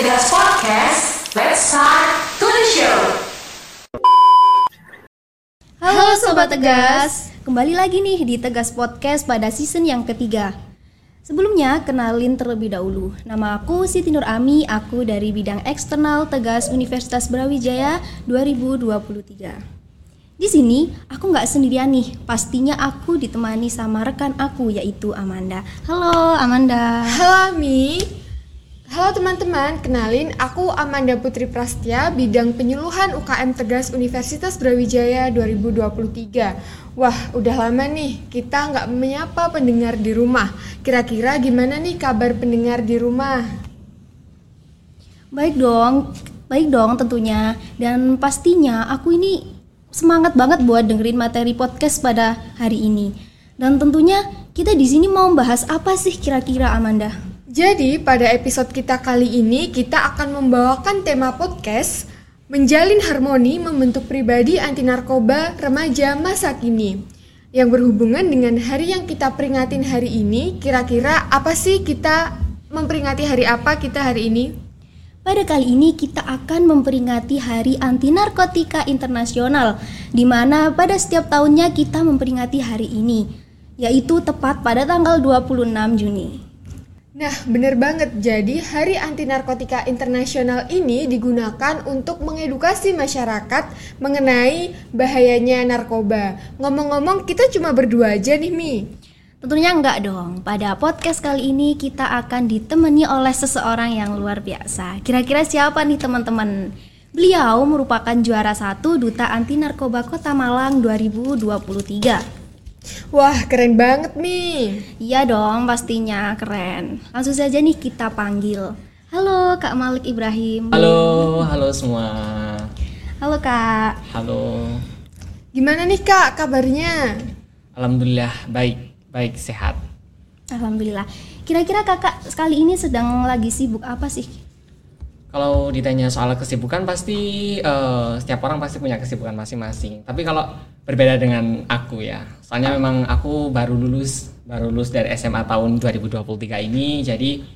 Tegas Podcast, let's start to the show. Halo Sobat Tegas, kembali lagi nih di Tegas Podcast pada season yang ketiga. Sebelumnya, kenalin terlebih dahulu. Nama aku Siti Nur Ami, aku dari bidang eksternal Tegas Universitas Brawijaya 2023. Di sini aku nggak sendirian nih, pastinya aku ditemani sama rekan aku yaitu Amanda. Halo Amanda. Halo Mi. Halo teman-teman, kenalin aku Amanda Putri Prastya, bidang penyuluhan UKM Tegas Universitas Brawijaya 2023. Wah, udah lama nih kita nggak menyapa pendengar di rumah. Kira-kira gimana nih kabar pendengar di rumah? Baik dong, baik dong tentunya. Dan pastinya aku ini semangat banget buat dengerin materi podcast pada hari ini. Dan tentunya kita di sini mau bahas apa sih kira-kira Amanda? Jadi pada episode kita kali ini kita akan membawakan tema podcast Menjalin Harmoni Membentuk Pribadi Anti Narkoba Remaja Masa Kini yang berhubungan dengan hari yang kita peringatin hari ini. Kira-kira apa sih kita memperingati hari apa kita hari ini? Pada kali ini kita akan memperingati Hari Anti Narkotika Internasional, di mana pada setiap tahunnya kita memperingati hari ini, yaitu tepat pada tanggal 26 Juni. Nah, bener banget. Jadi, Hari Anti Narkotika Internasional ini digunakan untuk mengedukasi masyarakat mengenai bahayanya narkoba. Ngomong-ngomong, kita cuma berdua aja nih, Mi. Tentunya enggak dong. Pada podcast kali ini kita akan ditemani oleh seseorang yang luar biasa. Kira-kira siapa nih teman-teman? Beliau merupakan juara satu Duta Anti Narkoba Kota Malang 2023. Wah, keren banget nih. Iya dong, pastinya keren. Langsung saja nih kita panggil. Halo Kak Malik Ibrahim. Halo, halo semua. Halo Kak. Halo. Gimana nih Kak kabarnya? Alhamdulillah baik. Baik, sehat. Alhamdulillah. Kira-kira kakak sekali ini sedang lagi sibuk apa sih? Kalau ditanya soal kesibukan pasti uh, setiap orang pasti punya kesibukan masing-masing. Tapi kalau berbeda dengan aku ya, soalnya memang aku baru lulus baru lulus dari SMA tahun 2023 ini, jadi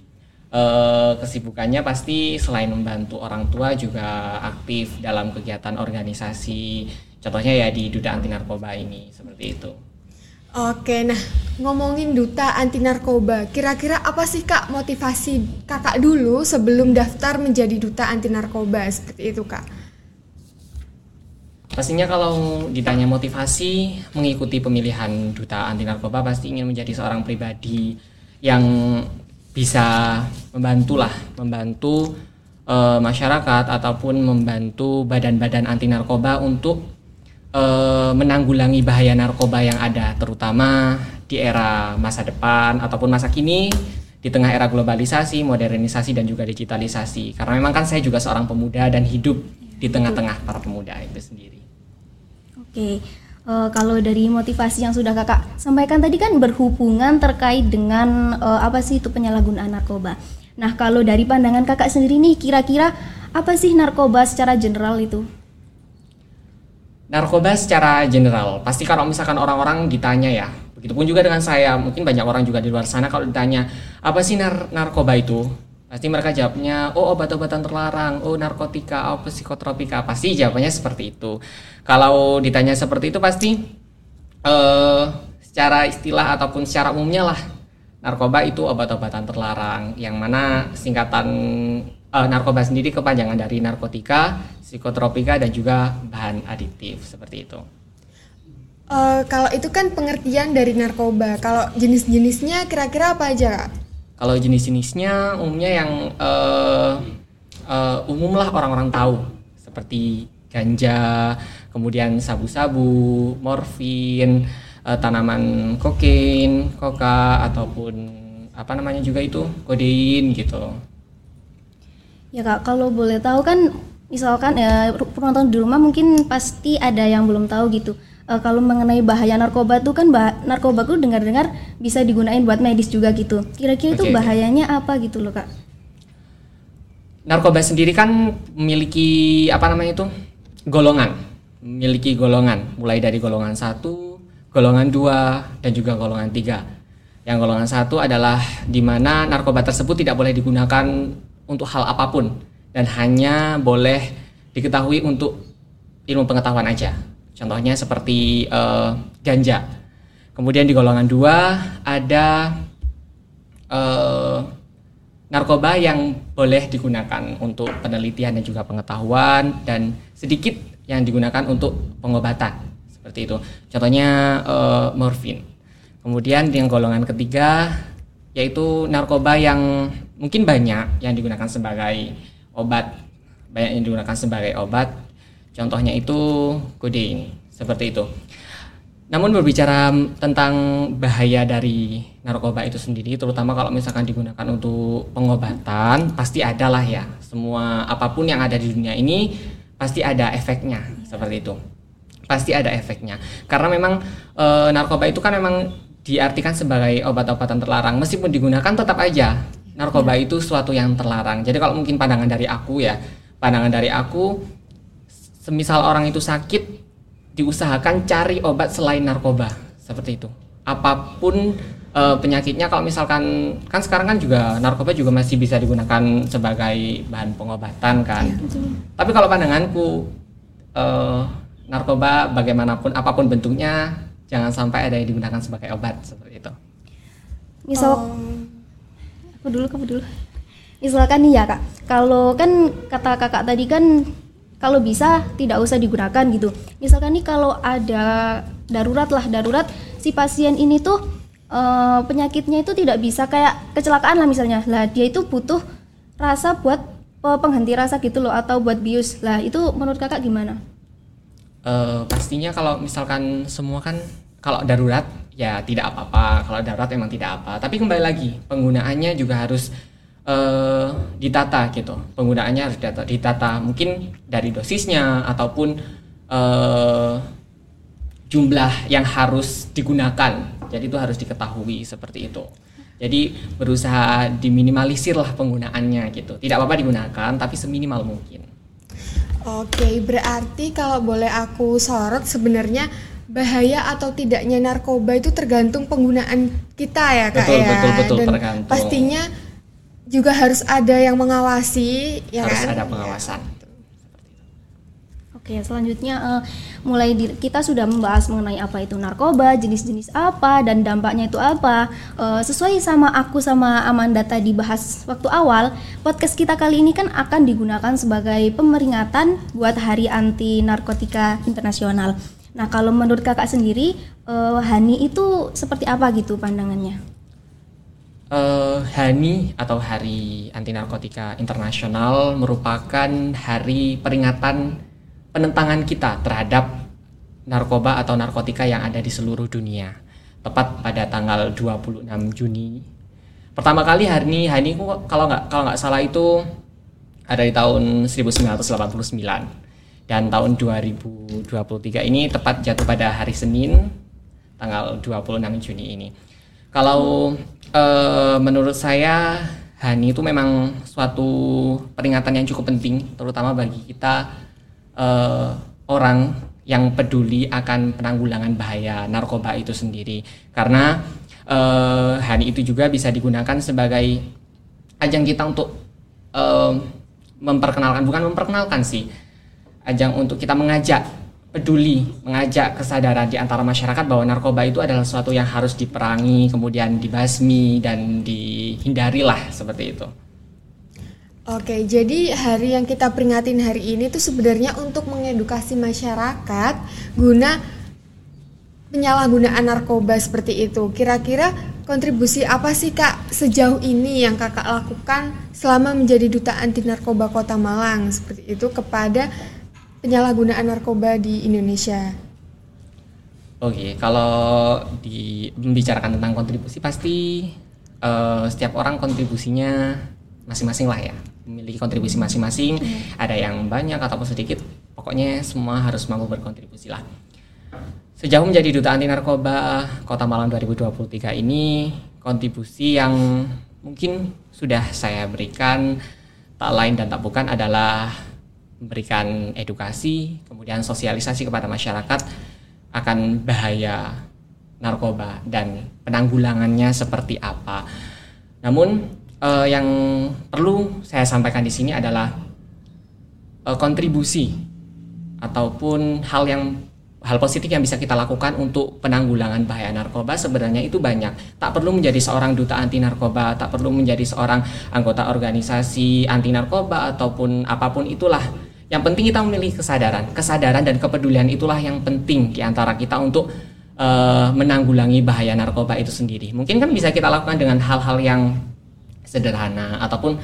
uh, kesibukannya pasti selain membantu orang tua juga aktif dalam kegiatan organisasi. Contohnya ya di Duda Anti Narkoba ini seperti itu. Oke, nah ngomongin duta anti narkoba, kira-kira apa sih kak motivasi kakak dulu sebelum daftar menjadi duta anti narkoba seperti itu kak? Pastinya kalau ditanya motivasi mengikuti pemilihan duta anti narkoba pasti ingin menjadi seorang pribadi yang bisa membantu lah, membantu e, masyarakat ataupun membantu badan-badan anti narkoba untuk uh, menanggulangi bahaya narkoba yang ada terutama di era masa depan ataupun masa kini di tengah era globalisasi, modernisasi dan juga digitalisasi. Karena memang kan saya juga seorang pemuda dan hidup di tengah-tengah para pemuda itu sendiri. Oke, uh, kalau dari motivasi yang sudah kakak sampaikan tadi kan berhubungan terkait dengan uh, apa sih itu penyalahgunaan narkoba. Nah, kalau dari pandangan kakak sendiri nih, kira-kira apa sih narkoba secara general itu? Narkoba secara general. Pasti kalau misalkan orang-orang ditanya ya begitupun juga dengan saya mungkin banyak orang juga di luar sana kalau ditanya apa sih nar narkoba itu? Pasti mereka jawabnya oh obat-obatan terlarang oh narkotika oh psikotropika. Pasti jawabannya seperti itu. Kalau ditanya seperti itu pasti uh, secara istilah ataupun secara umumnya lah narkoba itu obat-obatan terlarang yang mana singkatan uh, narkoba sendiri kepanjangan dari narkotika psikotropika dan juga bahan adiktif seperti itu. Uh, kalau itu kan pengertian dari narkoba. Kalau jenis-jenisnya kira-kira apa aja, Kalau jenis-jenisnya umumnya yang uh, uh, umum lah orang-orang tahu seperti ganja, kemudian sabu-sabu, morfin, uh, tanaman kokain, koka ataupun apa namanya juga itu kodein gitu. Ya kak, kalau boleh tahu kan misalkan ya penonton di rumah mungkin pasti ada yang belum tahu gitu. Uh, kalau mengenai bahaya narkoba tuh kan bah narkoba tuh dengar-dengar bisa digunain buat medis juga gitu. Kira-kira okay. itu bahayanya apa gitu loh kak? Narkoba sendiri kan memiliki apa namanya itu golongan. Memiliki golongan. Mulai dari golongan satu golongan dua dan juga golongan tiga. Yang golongan satu adalah di mana narkoba tersebut tidak boleh digunakan untuk hal apa pun dan hanya boleh diketahui untuk ilmu pengetahuan aja. Contohnya seperti eh, ganja. Kemudian di golongan dua ada eh, narkoba yang boleh digunakan untuk penelitian dan juga pengetahuan dan sedikit yang digunakan untuk pengobatan seperti itu. Contohnya eh, morfin. Kemudian yang golongan ketiga yaitu narkoba yang mungkin banyak yang digunakan sebagai obat, banyak yang digunakan sebagai obat. Contohnya itu kodein, seperti itu. Namun berbicara tentang bahaya dari narkoba itu sendiri, terutama kalau misalkan digunakan untuk pengobatan, pasti ada lah ya. Semua apa pun yang ada di dunia ini pasti ada efeknya, seperti itu. Pasti ada efeknya. Karena memang e, narkoba itu kan memang diartikan sebagai obat-obatan terlarang, meskipun digunakan tetap aja narkoba itu suatu yang terlarang. Jadi kalau mungkin pandangan dari aku ya, pandangan dari aku, semisal orang itu sakit, diusahakan cari obat selain narkoba, seperti itu. Apa pun e, penyakitnya, kalau misalkan kan sekarang kan juga narkoba juga masih bisa digunakan sebagai bahan pengobatan kan. Tapi kalau pandanganku e, narkoba bagaimanapun apa pun bentuknya, jangan sampai ada yang digunakan sebagai obat seperti itu. Misal aku dulu kamu dulu. Misalkan nih ya kak, kalau kan kata kakak tadi kan kalau bisa tidak usah digunakan gitu. Misalkan nih kalau ada darurat lah darurat si pasien ini tuh eh, penyakitnya itu tidak bisa kayak kecelakaan lah misalnya. Lah dia itu butuh rasa buat eh, penghenti rasa gitu loh atau buat bius. Lah itu menurut kakak gimana? Eh, pastinya kalau misalkan semua kan kalau darurat ya tidak apa-apa. Kalau darurat emang tidak apa. Tapi kembali lagi penggunaannya juga harus eh, ditata gitu. Penggunaannya harus ditata, ditata. Mungkin dari dosisnya ataupun eh, jumlah yang harus digunakan. Jadi itu harus diketahui seperti itu. Jadi berusaha diminimalisir lah penggunaannya gitu. Tidak apa-apa digunakan tapi seminimal mungkin Oke, berarti kalau boleh aku sorot sebenarnya bahaya atau tidaknya narkoba itu tergantung penggunaan kita ya kak Betul, ya. betul, betul, Dan tergantung. pastinya juga harus ada yang mengawasi ya harus kan. ada pengawasan Oke, selanjutnya eh, mulai di- kita sudah membahas mengenai apa itu narkoba, jenis-jenis apa dan dampaknya itu apa. Eh, sesuai sama aku sama Amanda tadi bahas waktu awal, podcast kita kali ini kan akan digunakan sebagai pemeringatan buat Hari Anti Narkotika Internasional. Nah, kalau menurut kakak sendiri, eh, Hani itu seperti apa gitu pandangannya? Eh, HANI atau Hari Anti Narkotika Internasional merupakan hari peringatan penentangan kita terhadap narkoba atau narkotika yang ada di seluruh dunia. Tepat pada tanggal 26 Juni. Pertama kali ini kok kalau nggak kalau nggak salah itu ada di tahun 1989 dan tahun 2023 ini tepat jatuh pada hari Senin tanggal 26 Juni ini. Kalau eh, menurut saya Hani itu memang suatu peringatan yang cukup penting terutama bagi kita eh, orang yang peduli akan penanggulangan bahaya narkoba itu sendiri karena eh, Hani itu juga bisa digunakan sebagai ajang kita untuk eh, memperkenalkan bukan memperkenalkan sih ajang untuk kita mengajak peduli, mengajak kesadaran di antara masyarakat bahwa narkoba itu adalah sesuatu yang harus diperangi, kemudian dibasmi dan dihindari lah seperti itu. Oke, jadi hari yang kita peringatin hari ini tuh sebenarnya untuk mengedukasi masyarakat guna penyalahgunaan narkoba seperti itu. Kira-kira kontribusi apa sih Kak sejauh ini yang Kakak lakukan selama menjadi duta anti narkoba Kota Malang seperti itu kepada penyalahgunaan narkoba di Indonesia? Oke, kalau di membicarakan tentang kontribusi pasti eh, setiap orang kontribusinya masing-masing lah ya, memiliki kontribusi masing-masing. Ada yang banyak ataupun sedikit, pokoknya semua harus mampu berkontribusi lah. Sejauh menjadi duta anti narkoba Kota Malang 2023 ini kontribusi yang mungkin sudah saya berikan tak lain dan tak bukan adalah memberikan edukasi, kemudian sosialisasi kepada masyarakat akan bahaya narkoba dan penanggulangannya seperti apa. Namun eh, yang perlu saya sampaikan di sini adalah eh, kontribusi ataupun hal yang hal positif yang bisa kita lakukan untuk penanggulangan bahaya narkoba sebenarnya itu banyak. Tak perlu menjadi seorang duta anti narkoba, tak perlu menjadi seorang anggota organisasi anti narkoba ataupun apa pun itulah. Yang penting kita memiliki kesadaran. Kesadaran dan kepedulian itulah yang penting di antara kita untuk uh, menanggulangi bahaya narkoba itu sendiri. Mungkin kan bisa kita lakukan dengan hal-hal yang sederhana ataupun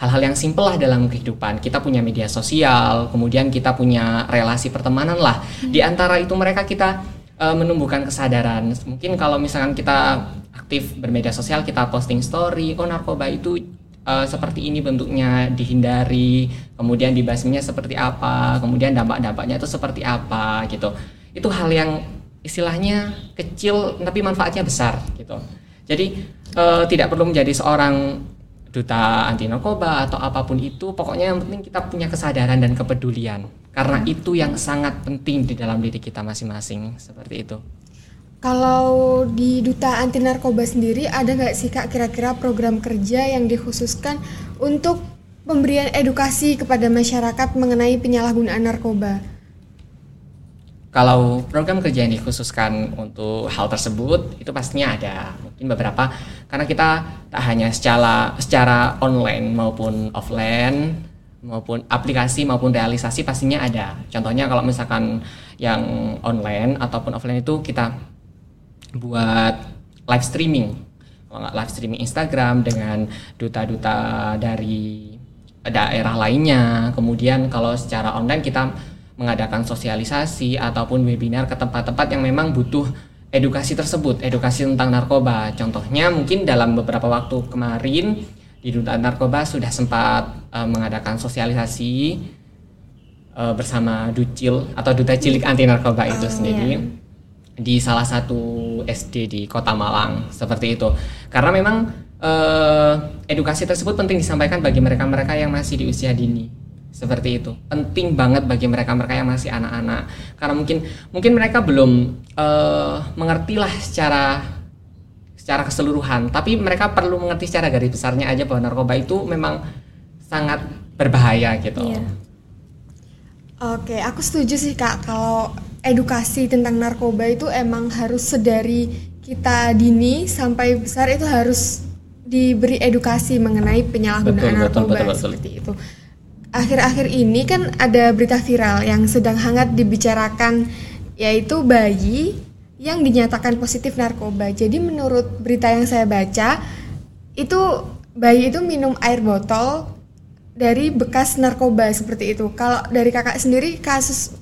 hal-hal yang simpel lah dalam kehidupan. Kita punya media sosial, kemudian kita punya relasi pertemanan lah. Hmm. Di antara itu mereka kita uh, menumbuhkan kesadaran. Mungkin kalau misalkan kita aktif bermedia sosial, kita posting story, oh narkoba itu uh, seperti ini bentuknya dihindari, kemudian dibasminya seperti apa, kemudian dampak-dampaknya itu seperti apa gitu. Itu hal yang istilahnya kecil tapi manfaatnya besar gitu. Jadi uh, tidak perlu menjadi seorang duta anti narkoba atau apa pun itu pokoknya yang penting kita punya kesadaran dan kepedulian. Karena itu yang sangat penting di dalam diri kita masing-masing seperti itu. Kalau di duta anti narkoba sendiri ada nggak sih kak kira-kira program kerja yang dikhususkan untuk pemberian edukasi kepada masyarakat mengenai penyalahgunaan narkoba kalau program kerja yang dikhususkan untuk hal tersebut itu pastinya ada. Mungkin beberapa karena kita tak hanya secara secara online maupun offline maupun aplikasi maupun realisasi pastinya ada. Contohnya kalau misalkan yang online ataupun offline itu kita buat live streaming. Live streaming Instagram dengan duta-duta dari daerah lainnya. Kemudian kalau secara online kita mengadakan sosialisasi ataupun webinar ke tempat-tempat yang memang butuh edukasi tersebut, edukasi tentang narkoba. Contohnya mungkin dalam beberapa waktu kemarin di Duta Narkoba sudah sempat uh, mengadakan sosialisasi uh, bersama Ducil atau Duta Cilik Anti Narkoba itu oh, sendiri yeah. di salah satu SD di Kota Malang seperti itu. Karena memang uh, edukasi tersebut penting disampaikan bagi mereka-mereka yang masih di usia dini seperti itu penting banget bagi mereka-mereka yang masih anak-anak karena mungkin mungkin mereka belum uh, mengerti lah secara secara keseluruhan tapi mereka perlu mengerti secara garis besarnya aja bahwa narkoba itu memang sangat berbahaya gitu. Iya. Oke, aku setuju sih kak kalau edukasi tentang narkoba itu emang harus sedari kita dini sampai besar itu harus diberi edukasi mengenai penyalahgunaan betul, narkoba betul, betul, betul. seperti itu akhir-akhir ini kan ada berita viral yang sedang hangat dibicarakan yaitu bayi yang dinyatakan positif narkoba. Jadi menurut berita yang saya baca itu bayi itu minum air botol dari bekas narkoba seperti itu. Kalau dari kakak sendiri kasus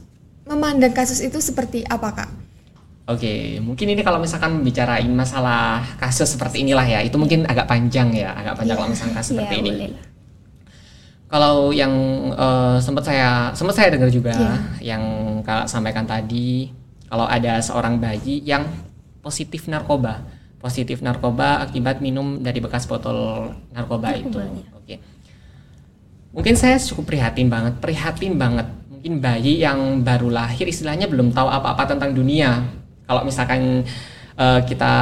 memandang kasus itu seperti apa kak? Oke, mungkin ini kalau misalkan bicarain masalah kasus seperti inilah ya, itu mungkin agak panjang ya, agak panjang yeah. kalau misalkan kasus seperti yeah, ini. Boleh kalau yang uh, sempat saya sempat saya dengar juga yeah. yang kak sampaikan tadi kalau ada seorang bayi yang positif narkoba positif narkoba akibat minum dari bekas botol narkoba, narkoba itu ya. oke okay. mungkin saya cukup prihatin banget prihatin banget mungkin bayi yang baru lahir istilahnya belum tahu apa-apa tentang dunia kalau misalkan uh, kita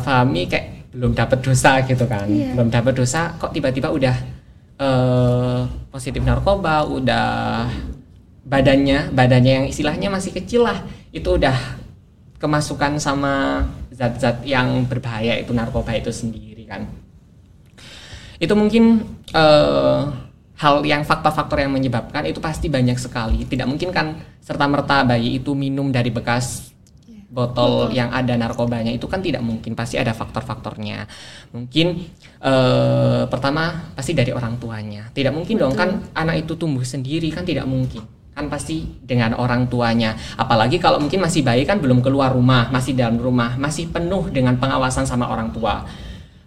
pahami kayak belum dapat dosa gitu kan yeah. belum dapat dosa kok tiba-tiba udah uh, positif narkoba udah badannya badannya yang istilahnya masih kecil lah itu udah kemasukan sama zat-zat yang berbahaya itu narkoba itu sendiri kan. Itu mungkin uh, hal yang faktor-faktor yang menyebabkan itu pasti banyak sekali. Tidak mungkin kan serta merta bayi itu minum dari bekas botol yang ada narkobanya itu kan tidak mungkin pasti ada faktor-faktornya. Mungkin uh, pertama pasti dari orang tuanya. Tidak mungkin Betul. dong kan anak itu tumbuh sendiri kan tidak mungkin. Kan pasti dengan orang tuanya. Apalagi kalau mungkin masih bayi kan belum keluar rumah masih dalam rumah masih penuh dengan pengawasan sama orang tua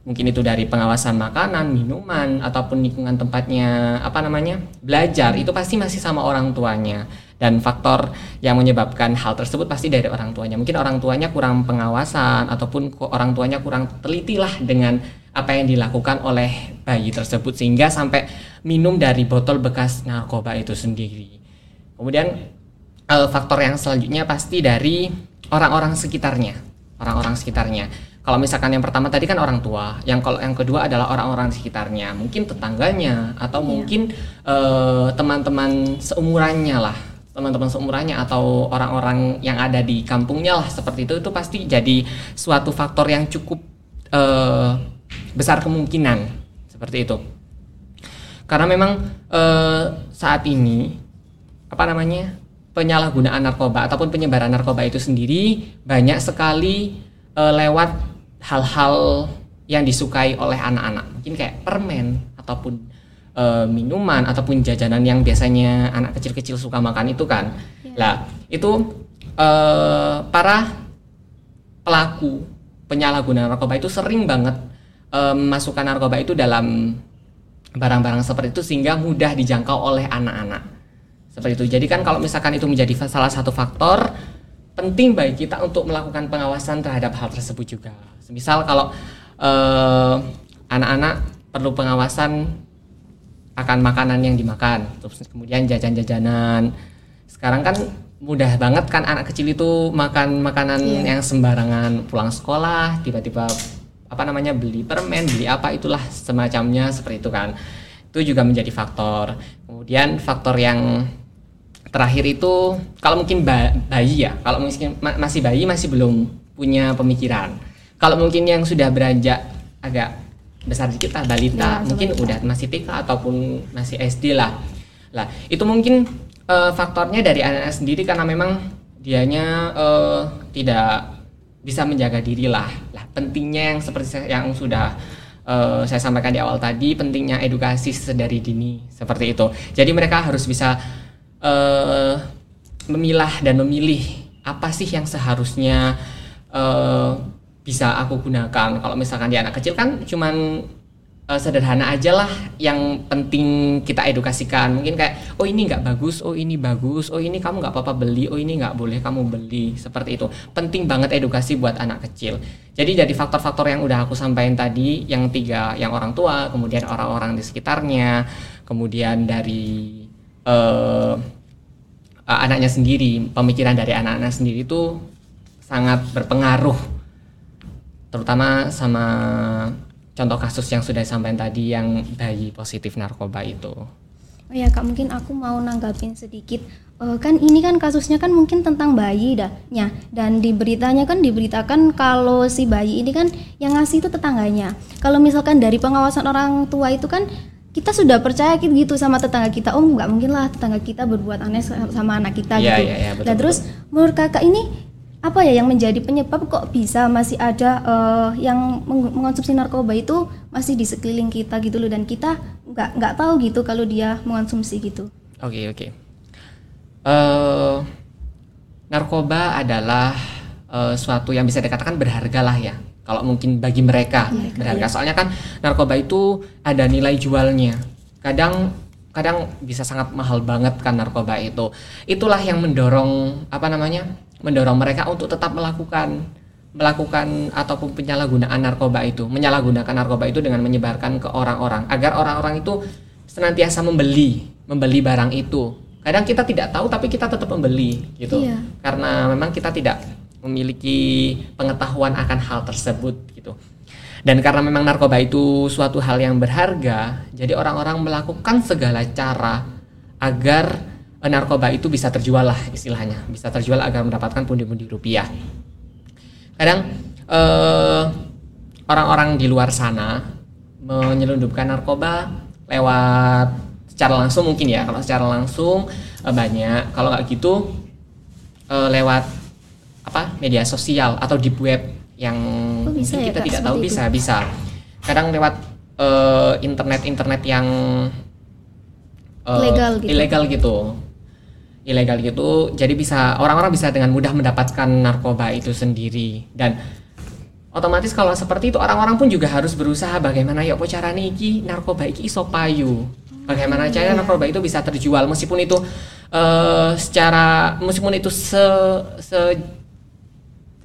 mungkin itu dari pengawasan makanan, minuman ataupun lingkungan tempatnya apa namanya belajar itu pasti masih sama orang tuanya dan faktor yang menyebabkan hal tersebut pasti dari orang tuanya. Mungkin orang tuanya kurang pengawasan ataupun orang tuanya kurang teliti lah dengan apa yang dilakukan oleh bayi tersebut sehingga sampai minum dari botol bekas narkoba itu sendiri. Kemudian eh, faktor yang selanjutnya pasti dari orang-orang sekitarnya. Orang-orang sekitarnya. Kalau misalkan yang pertama tadi kan orang tua, yang kalau yang kedua adalah orang-orang sekitarnya, mungkin tetangganya atau Iya. mungkin eh, teman-teman seumurannya lah, teman-teman seumurannya atau orang-orang yang ada di kampungnya lah seperti itu itu pasti jadi suatu faktor yang cukup eh, besar kemungkinan seperti itu. Karena memang eh, saat ini apa namanya penyalahgunaan narkoba ataupun penyebaran narkoba itu sendiri banyak sekali eh, lewat hal-hal yang disukai oleh anak-anak mungkin kayak permen ataupun eh, minuman ataupun jajanan yang biasanya anak kecil-kecil suka makan itu kan lah itu eh, para pelaku penyalahgunaan narkoba itu sering banget eh, memasukkan narkoba itu dalam barang-barang seperti itu sehingga mudah dijangkau oleh anak-anak seperti itu. Jadi kan kalau misalkan itu menjadi salah satu faktor penting bagi kita untuk melakukan pengawasan terhadap hal tersebut juga. Misal kalau eh, anak-anak perlu pengawasan akan makanan yang dimakan, terus kemudian jajan-jajanan. Sekarang kan mudah banget kan anak kecil itu makan makanan yang sembarangan pulang sekolah, tiba-tiba apa namanya beli permen, beli apa itulah semacamnya seperti itu kan. Itu juga menjadi faktor. Kemudian faktor yang terakhir itu kalau mungkin ba- bayi ya, kalau mungkin ma- masih bayi masih belum punya pemikiran. Kalau mungkin yang sudah beranjak agak besar dikit lah balita, Ya, mungkin balita. udah masih TK ataupun masih SD lah. Lah, itu mungkin eh, faktornya dari anak-anak sendiri karena memang dianya eh, tidak bisa menjaga diri lah. Lah, pentingnya yang seperti yang sudah eh, saya sampaikan di awal tadi, pentingnya edukasi sedari dini seperti itu. Jadi mereka harus bisa eh, memilah dan memilih apa sih yang seharusnya eh, bisa aku gunakan. Kalau misalkan di anak kecil kan cuman eh, sederhana aja lah yang penting kita edukasikan. Mungkin kayak oh ini nggak bagus oh ini bagus oh ini kamu nggak apa-apa beli oh ini nggak boleh kamu beli. Seperti itu. Penting banget edukasi buat anak kecil. Jadi dari faktor-faktor yang udah aku sampaikan tadi yang tiga yang orang tua kemudian orang-orang di sekitarnya kemudian dari eh, eh, anaknya sendiri pemikiran dari anak-anak sendiri itu sangat berpengaruh terutama sama contoh kasus yang sudah disampaikan tadi yang bayi positif narkoba itu. Oh ya kak mungkin aku mau nanggapin sedikit. Eh, kan ini kan kasusnya kan mungkin tentang bayi dah nya. Dan di beritanya kan diberitakan kalau si bayi ini kan yang ngasih itu tetangganya. Kalau misalkan dari pengawasan orang tua itu kan kita sudah percaya gitu sama tetangga kita. Oh nggak mungkin lah tetangga kita berbuat aneh sama anak kita Iya, gitu. iya, iya, betul, nah terus menurut kakak ini apa ya yang menjadi penyebab kok bisa masih ada eh, yang meng- mengonsumsi narkoba itu masih di sekeliling kita gitu loh dan kita nggak nggak tahu gitu kalau dia mengonsumsi gitu Oke oke. Eh, narkoba adalah eh, suatu yang bisa dikatakan berharga lah ya. Kalau mungkin bagi mereka berharga. Soalnya kan narkoba itu ada nilai jualnya. Kadang kadang bisa sangat mahal banget kan narkoba itu. Itulah yang mendorong apa namanya? Mendorong mereka untuk tetap melakukan melakukan ataupun penyalahgunaan narkoba itu, menyalahgunakan narkoba itu dengan menyebarkan ke orang-orang agar orang-orang itu senantiasa membeli, membeli barang itu. Kadang kita tidak tahu tapi kita tetap membeli gitu. Iya. Karena memang kita tidak memiliki pengetahuan akan hal tersebut gitu. Dan karena memang narkoba itu suatu hal yang berharga, jadi orang-orang melakukan segala cara agar narkoba itu bisa terjual lah istilahnya, bisa terjual agar mendapatkan pundi-pundi rupiah. Kadang eh, orang-orang di luar sana menyelundupkan narkoba lewat secara langsung mungkin ya, kalau secara langsung eh, banyak, kalau nggak gitu eh, lewat apa media sosial atau deep web yang Oh, bisa mungkin ya, kita Kak, tidak tahu seperti bisa bisa. Kadang lewat eh, internet-internet yang eh, Ilegal gitu. ilegal gitu ilegal gitu jadi bisa orang-orang bisa dengan mudah mendapatkan narkoba itu sendiri. Dan otomatis kalau seperti itu orang-orang pun juga harus berusaha bagaimana ya apa caranya iki? Narkoba iki iso payu. Bagaimana caranya narkoba itu bisa terjual? Meskipun itu eh, secara meskipun itu se, se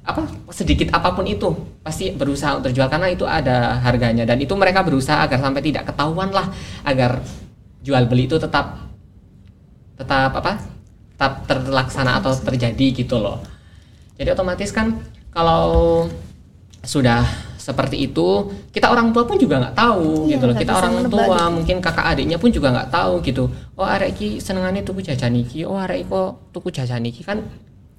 apa sedikit apa pun itu pasti berusaha untuk terjual karena itu ada harganya. Dan itu mereka berusaha agar sampai tidak ketahuan lah agar jual beli itu tetap tetap apa terlaksana atau terjadi gitu loh. Jadi otomatis kan kalau sudah seperti itu kita orang tua pun juga nggak tahu Iya, gitu loh. kita orang tua gitu. mungkin kakak adiknya pun juga nggak tahu gitu. Oh arek iki senengannya tuku jajan iki oh arek kok tuku jajan iki kan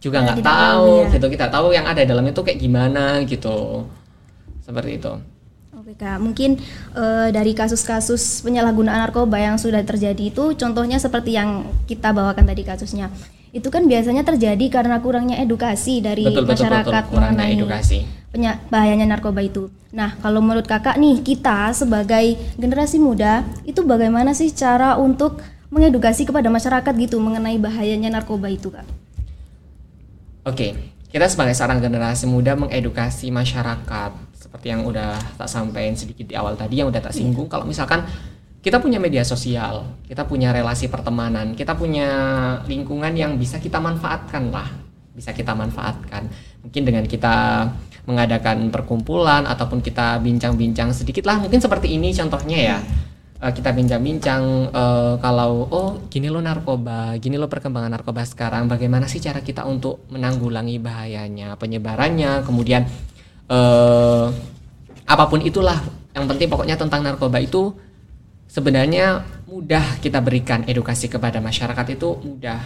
juga nggak tahu ya. gitu. Kita tahu yang ada di dalamnya itu kayak gimana gitu. Seperti itu Kak, mungkin eh, dari kasus-kasus penyalahgunaan narkoba yang sudah terjadi itu contohnya seperti yang kita bawakan tadi kasusnya. Itu kan biasanya terjadi karena kurangnya edukasi dari betul betul betul masyarakat kurangnya mengenai edukasi penya- bahayanya narkoba itu. Nah, kalau menurut kakak nih, kita sebagai generasi muda itu bagaimana sih cara untuk mengedukasi kepada masyarakat gitu mengenai bahayanya narkoba itu kak? Oke, kita sebagai seorang generasi muda mengedukasi masyarakat seperti yang udah tak sampaikan sedikit di awal tadi yang udah tak singgung. Kalau misalkan kita punya media sosial, kita punya relasi pertemanan, kita punya lingkungan yang bisa kita manfaatkan lah, bisa kita manfaatkan. Mungkin dengan kita mengadakan perkumpulan ataupun kita bincang-bincang sedikit lah, mungkin seperti ini contohnya ya. Eh, kita bincang-bincang eh, kalau oh gini lo narkoba, gini lo perkembangan narkoba sekarang, bagaimana sih cara kita untuk menanggulangi bahayanya, penyebarannya, kemudian eh apa pun itulah, yang penting pokoknya tentang narkoba itu sebenarnya mudah kita berikan edukasi kepada masyarakat itu mudah.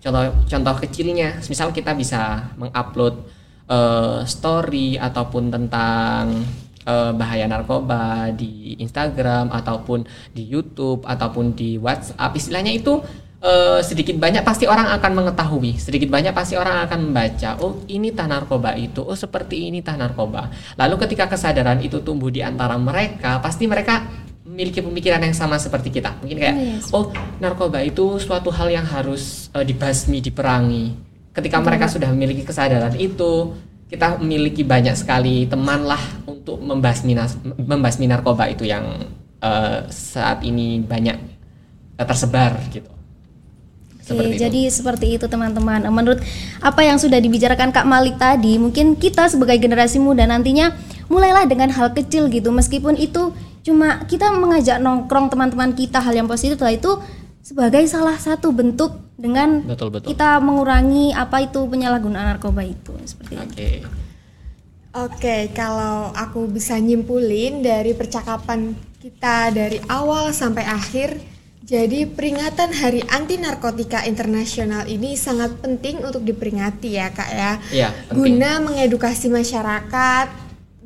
Contoh contoh kecilnya, misal kita bisa mengupload eh, story ataupun tentang eh, bahaya narkoba di Instagram ataupun di YouTube ataupun di WhatsApp, istilahnya itu eh, sedikit banyak pasti orang akan mengetahui, sedikit banyak pasti orang akan membaca. Oh ini tah narkoba itu, oh seperti ini tah narkoba. Lalu ketika kesadaran itu tumbuh di antara mereka, pasti mereka memiliki pemikiran yang sama seperti kita. Mungkin kayak, Oh, yes. oh narkoba itu suatu hal yang harus eh, dibasmi, diperangi. Ketika mereka sudah memiliki kesadaran itu, kita memiliki banyak sekali teman lah untuk membasmi membasmi narkoba itu yang eh, saat ini banyak tersebar gitu. Oke, jadi seperti itu teman-teman. Menurut apa yang sudah dibicarakan Kak Malik tadi, mungkin kita sebagai generasi muda nantinya mulailah dengan hal kecil gitu. Meskipun itu cuma kita mengajak nongkrong teman-teman kita hal yang positif lah itu sebagai salah satu bentuk dengan Betul betul. kita mengurangi apa itu penyalahgunaan narkoba itu seperti itu. Oke. Oke, kalau aku bisa nyimpulin dari percakapan kita dari awal sampai akhir, jadi peringatan Hari Anti Narkotika Internasional ini sangat penting untuk diperingati ya kak ya. Iya, penting. Guna mengedukasi masyarakat,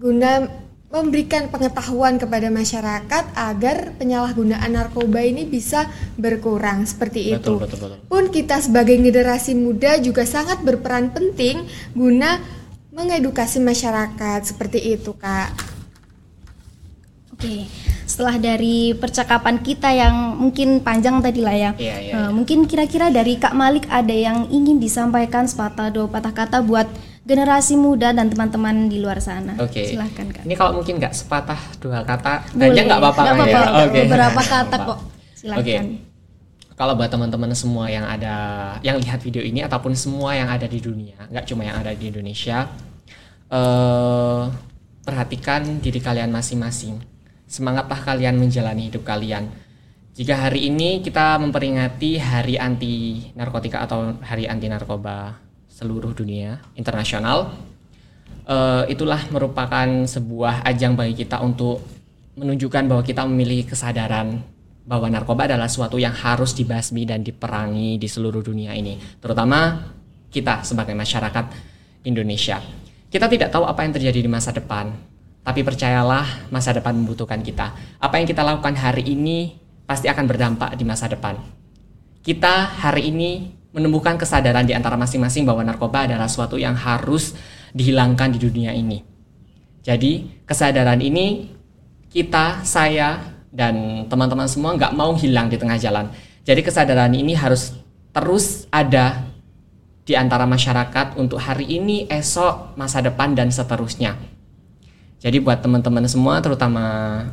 guna memberikan pengetahuan kepada masyarakat agar penyalahgunaan narkoba ini bisa berkurang seperti itu. Betul betul betul. Pun kita sebagai generasi muda juga sangat berperan penting guna mengedukasi masyarakat seperti itu, Kak. Oke, setelah dari percakapan kita yang mungkin panjang tadi lah ya, Iya, iya, eh, iya. mungkin kira-kira dari Kak Malik ada yang ingin disampaikan sepatah dua patah kata buat generasi muda dan teman-teman di luar sana. Oke. Silahkan Kak. Ini kalau mungkin nggak sepatah dua kata, banyak nggak apa-apa kan ya? Oke. beberapa kata kok. Silahkan. Oke. Kalau buat teman-teman semua yang ada, yang lihat video ini ataupun semua yang ada di dunia, nggak cuma yang ada di Indonesia, eh perhatikan diri kalian masing-masing. Semangatlah kalian menjalani hidup kalian. Jika hari ini kita memperingati Hari Anti Narkotika atau Hari Anti Narkoba seluruh dunia internasional, eh, itulah merupakan sebuah ajang bagi kita untuk menunjukkan bahwa kita memiliki kesadaran bahwa narkoba adalah suatu yang harus dibasmi dan diperangi di seluruh dunia ini, terutama kita sebagai masyarakat Indonesia. Kita tidak tahu apa yang terjadi di masa depan, tapi percayalah masa depan membutuhkan kita. Apa yang kita lakukan hari ini pasti akan berdampak di masa depan kita hari ini menemukan kesadaran di antara masing-masing bahwa narkoba adalah suatu yang harus dihilangkan di dunia ini. Jadi kesadaran ini kita, saya, dan teman-teman semua nggak mau hilang di tengah jalan. Jadi kesadaran ini harus terus ada di antara masyarakat untuk hari ini, esok, masa depan, dan seterusnya. Jadi buat teman-teman semua, terutama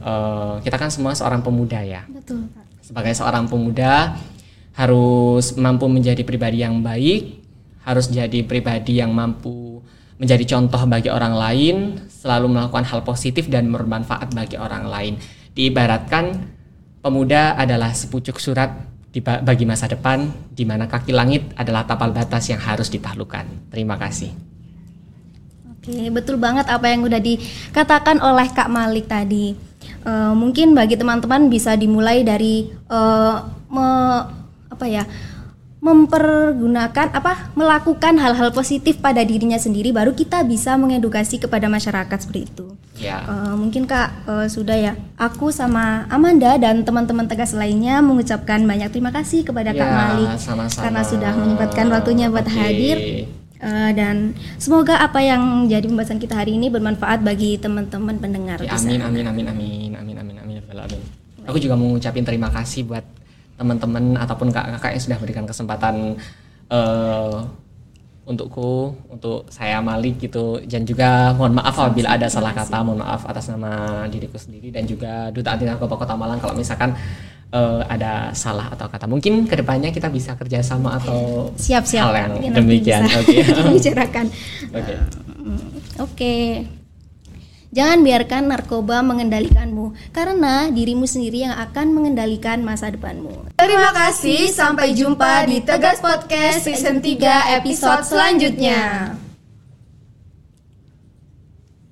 eh, kita kan semua seorang pemuda ya Betul, sebagai seorang pemuda harus mampu menjadi pribadi yang baik, harus jadi pribadi yang mampu menjadi contoh bagi orang lain, selalu melakukan hal positif dan bermanfaat bagi orang lain. Diibaratkan pemuda adalah sepucuk surat bagi masa depan di mana kaki langit adalah tapal batas yang harus ditaklukkan. Terima kasih. Oke, betul banget apa yang udah dikatakan oleh Kak Malik tadi. Eh, mungkin bagi teman-teman bisa dimulai dari eh, me- apa ya? mempergunakan apa melakukan hal-hal positif pada dirinya sendiri baru kita bisa mengedukasi kepada masyarakat seperti itu. Ya. Eh, mungkin Kak eh, sudah ya. Aku sama Amanda dan teman-teman tegas lainnya mengucapkan banyak terima kasih kepada Kak Ya, Malik sama-sama. karena sudah menyempatkan waktunya buat Oke. hadir. Eh, dan semoga apa yang jadi pembahasan kita hari ini bermanfaat bagi teman-teman pendengar. Ya, amin, amin, amin, amin, amin, amin, amin, ya Rabbal alamin. Aku juga mau ngucapin terima kasih buat teman-teman ataupun kakak-kakak yang sudah berikan kesempatan eh untukku, untuk saya Malik gitu, dan juga mohon maaf apabila ada salah kata, mohon maaf atas nama diriku sendiri dan juga Duta Anti Narkoba Kota Malang kalau misalkan eh, ada salah atau kata. Mungkin ke depannya kita bisa kerjasama atau Siap-siap. hal yang demikian. Oke. Oke. Mm, Oke. Jangan biarkan narkoba mengendalikanmu, karena dirimu sendiri yang akan mengendalikan masa depanmu. Terima kasih, sampai jumpa di Tegas Podcast Season 3 episode selanjutnya.